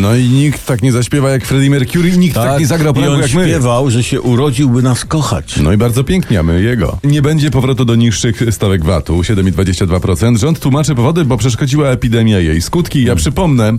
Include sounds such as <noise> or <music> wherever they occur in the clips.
No i nikt tak nie zaśpiewa jak Freddie Mercury i nikt tak, nie zagrał i pranku on jak my. śpiewał, że się urodził, by nas kochać. No i bardzo pięknie, a my jego. Nie będzie powrotu do niższych stawek VAT-u, 7,22%. Rząd tłumaczy powody, bo przeszkodziła epidemia jej skutki. Ja przypomnę,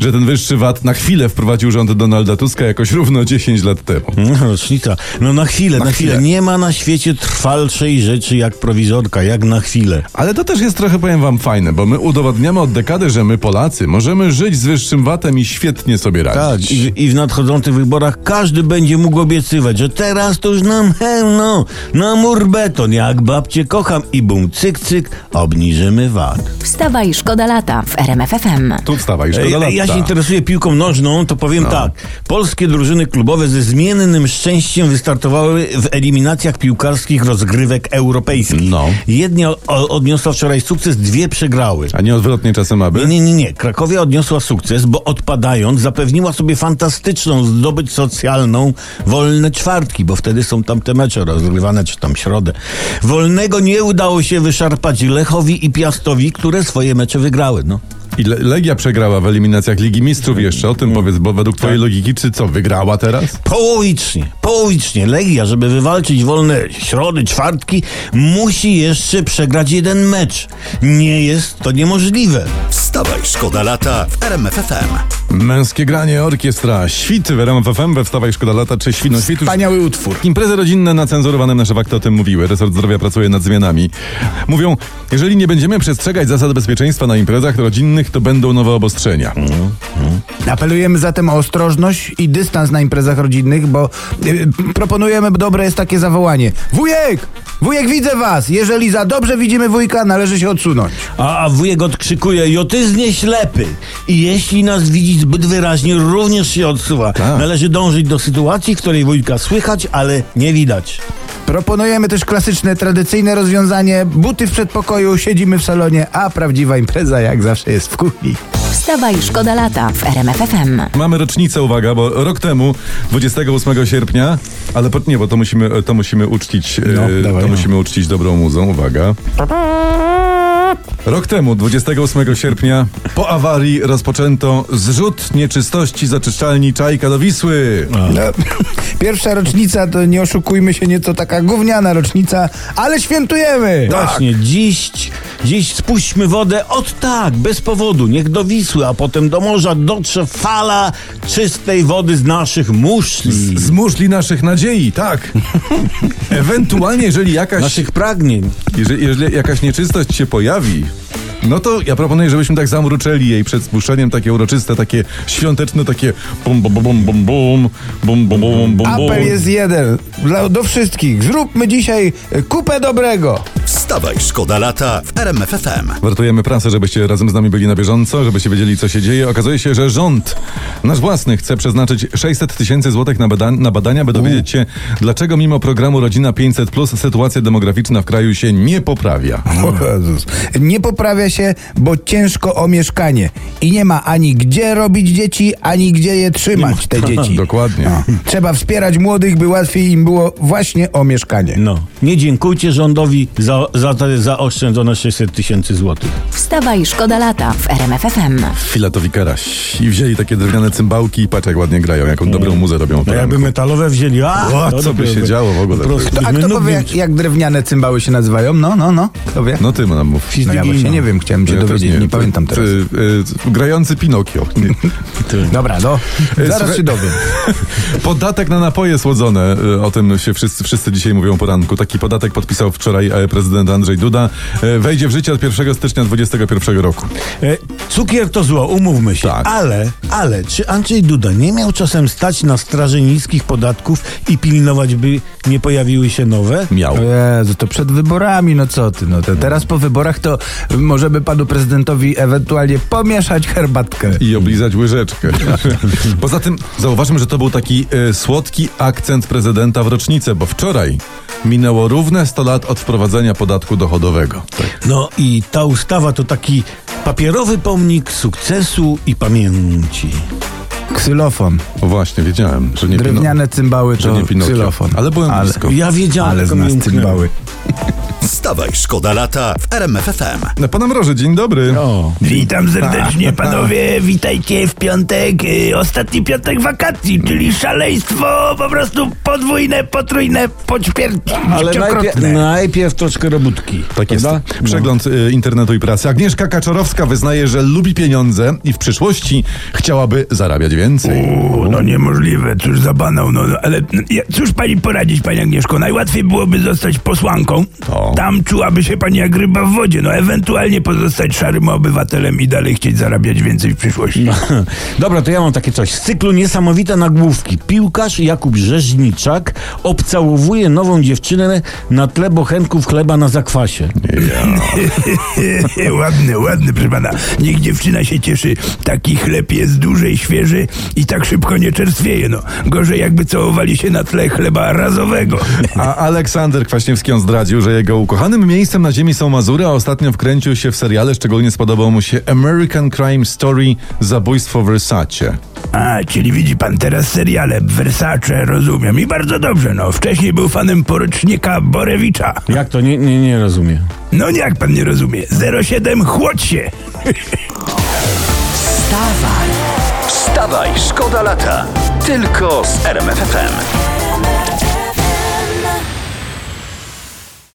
że ten wyższy VAT na chwilę wprowadził rząd Donalda Tuska jakoś równo 10 lat temu. No, rocznica. No na chwilę, na, Na chwilę. chwilę. Nie ma na świecie trwalszej rzeczy jak prowizorka, jak na chwilę. Ale to też jest trochę, powiem wam, fajne, bo my udowadniamy od dekady, że my Polacy możemy żyć z wyższym VAT-em i świetnie sobie Tak, radzić. i, w- i w nadchodzących wyborach każdy będzie mógł obiecywać, że teraz to już nam pełno, na mur beton, jak babcie kocham i bum, cyk, cyk, obniżymy VAT. Wstawaj, szkoda lata w RMFFM. Tu wstawaj, szkoda Ej, lata. ja się interesuję piłką nożną, to powiem tak. Polskie drużyny klubowe ze zmiennym szczęściem wystartowały w eliminacjach piłkarskich rozgrywek europejskich. No. Jednia o- odniosła wczoraj sukces, dwie przegrały. A nie odwrotnie czasem, aby? Nie, nie, nie, nie. Krakowia odniosła sukces, bo odpadając zapewniła sobie fantastyczną zdobycz socjalną wolne czwartki, bo wtedy są tam te mecze rozgrywane, czy tam środę. Wolnego nie udało się wyszarpać Lechowi i Piastowi, które swoje mecze wygrały. No. I Le- Legia przegrała w eliminacjach Ligi Mistrzów jeszcze, o tym powiedz, bo według twojej logiki, czy co, wygrała teraz? Połowicznie, połowicznie. Legia, żeby wywalczyć wolne środy, czwartki, musi jeszcze przegrać jeden mecz. Nie jest to niemożliwe. Wstawaj, szkoda lata w RMFFM. Męskie granie, orkiestra, świt w RMF FM, we Wstawaj Szkoda Lata, czy świt, no świt. Wspaniały utwór. Imprezy rodzinne na cenzurowanym nasze fakty o tym mówiły. Resort Zdrowia pracuje nad zmianami. Mówią, jeżeli nie będziemy przestrzegać zasad bezpieczeństwa na imprezach rodzinnych, to będą nowe obostrzenia. Apelujemy zatem o ostrożność i dystans na imprezach rodzinnych, bo y, proponujemy, dobre jest takie zawołanie. Wujek! Wujek, widzę was! Jeżeli za dobrze widzimy wujka, należy się odsunąć. A, a wujek odkrzykuje, jotyznie ślepy. I jeśli nas widzi zbyt wyraźnie, również się odsuwa. Tak. Należy dążyć do sytuacji, w której wujka słychać, ale nie widać. Proponujemy też klasyczne, tradycyjne rozwiązanie. Buty w przedpokoju, siedzimy w salonie, a prawdziwa impreza jak zawsze jest w kuchni. Wstawaj, szkoda lata w RMFFM. Mamy rocznicę, uwaga, bo rok temu, 28 sierpnia, ale po, nie, bo to musimy, to musimy uczcić, No, e, dawaj, to no. musimy uczcić dobrą muzą, uwaga. Rok temu, 28 sierpnia, po awarii rozpoczęto zrzut nieczystości zaczyszczalni Czajka do Wisły. No, pierwsza rocznica to nie oszukujmy się, nieco taka gówniana rocznica, ale świętujemy! Właśnie, dziś, dziś spuśćmy wodę od tak, bez powodu. Niech do Wisły, a potem do morza dotrze fala czystej wody z naszych muszli. Z muszli naszych nadziei, tak. <laughs> Ewentualnie, jeżeli jakaś, Naszych pragnień. jeżeli, jeżeli jakaś nieczystość się pojawi, Thank you. No to ja proponuję, żebyśmy tak zamruczeli jej przed spuszczeniem, takie uroczyste, takie świąteczne, takie bum bum bum bum bum bum bum bum bum bum Apel jest jeden, dla, do wszystkich. Zróbmy dzisiaj e, kupę dobrego. Wstawaj, szkoda lata w RMFFM. Wartujemy prasę, żebyście razem z nami byli na bieżąco, żebyście wiedzieli, co się dzieje. Okazuje się, że rząd, nasz własny, chce przeznaczyć 600 tysięcy złotych na, bada- na badania, by dowiedzieć się, dlaczego mimo programu Rodzina 500 Plus sytuacja demograficzna w kraju się nie poprawia. O Jezus. Nie poprawia się, bo ciężko o mieszkanie. I nie ma ani gdzie robić dzieci, ani gdzie je trzymać, te <laughs> dzieci. Dokładnie. No. Trzeba wspierać młodych, by łatwiej im było właśnie o mieszkanie. No, nie dziękujcie rządowi za, za te zaoszczędzone 600 tysięcy złotych. Wstawaj, szkoda lata w RMFFM. Filatowi karaś. I wzięli takie drewniane cymbałki i patrz jak ładnie grają, jaką dobrą muzę robią. No jakby metalowe wzięli, a O, to co by się działo w ogóle? Po prostu To, a byśmy kto powie, jak, jak drewniane cymbały się nazywają? No, no, no. Kto wie? No ty nam mów. No ja właśnie nie wiem, chciałem się Ja dowiedzieć, nie, To- pamiętam teraz. ty, y, grający Pinokio. <laughs> Dobra, no. Zaraz słuchaj- się dowiem. <laughs> Podatek na napoje słodzone, y, o tym się wszyscy, wszyscy dzisiaj mówią o poranku. Taki podatek podpisał wczoraj e, prezydent Andrzej Duda. E, Wejdzie w życie od 1 stycznia 2021 roku. E, Cukier to zło, umówmy się. Tak. Ale, ale, czy Andrzej Duda nie miał czasem stać na straży niskich podatków i pilnować, by nie pojawiły się nowe? Miał. Jezu, to przed wyborami, no co ty, no to teraz po wyborach to możemy panu prezydentowi ewentualnie pomieszać herbatkę. I oblizać łyżeczkę. <laughs> Poza tym zauważmy, że to był taki e, słodki akcent prezydenta w rocznicę, bo wczoraj minęło równe 100 lat od wprowadzenia podatku dochodowego. No i ta ustawa to taki papierowy pomnik sukcesu i pamięci. Ksylofon. O właśnie, wiedziałem, że nie, Drewniane cymbały że to nie Pinokio. ksylofon. Ale byłem blisko. Ja wiedziałem, Ale z nas cymbały. <laughs> Wstawaj, szkoda lata w RMF FM. Pana Mroży, dzień dobry. O. Witam serdecznie <laughs> panowie, witajcie w piątek, y, ostatni piątek wakacji, czyli szaleństwo po prostu podwójne, potrójne, Ale najpierw, najpierw troszkę robótki. Tak jest. prawda? No. Przegląd y, internetu i prasy. Agnieszka Kaczorowska wyznaje, że lubi pieniądze i w przyszłości chciałaby zarabiać więcej. No niemożliwe, cóż za banał, no no, ale no, ja- cóż pani poradzić, pani Agnieszko? Najłatwiej byłoby zostać posłanką. Tam czułaby się pani jak ryba w wodzie, no ewentualnie pozostać szarym obywatelem i dalej chcieć zarabiać więcej w przyszłości. No. <laughs> Dobra, to ja mam takie coś. Z cyklu Niesamowite nagłówki. Piłkarz Jakub Rzeźniczak obcałowuje nową dziewczynę na tle bochenków chleba na zakwasie. <laughs> ładny, ładny, proszę pana. Niech dziewczyna się cieszy. Taki chleb jest duży i świeży i tak szybko nie czerstwieje, no. Gorzej jakby całowali się na tle chleba razowego. A Aleksander Kwaśniewski on zdradził, że jego ukochanym miejscem na ziemi są Mazury, a ostatnio wkręcił się w seriale. Szczególnie spodobał mu się American Crime Story Zabójstwo w Versace. A, czyli widzi pan teraz seriale Versace, rozumiem. I bardzo dobrze, no. Wcześniej był fanem porucznika Borewicza. Jak to? Nie, nie, nie rozumiem. No nie, jak pan nie rozumie. 07, chłodź się. Wstawaj, szkoda lata. Tylko z RMF FM.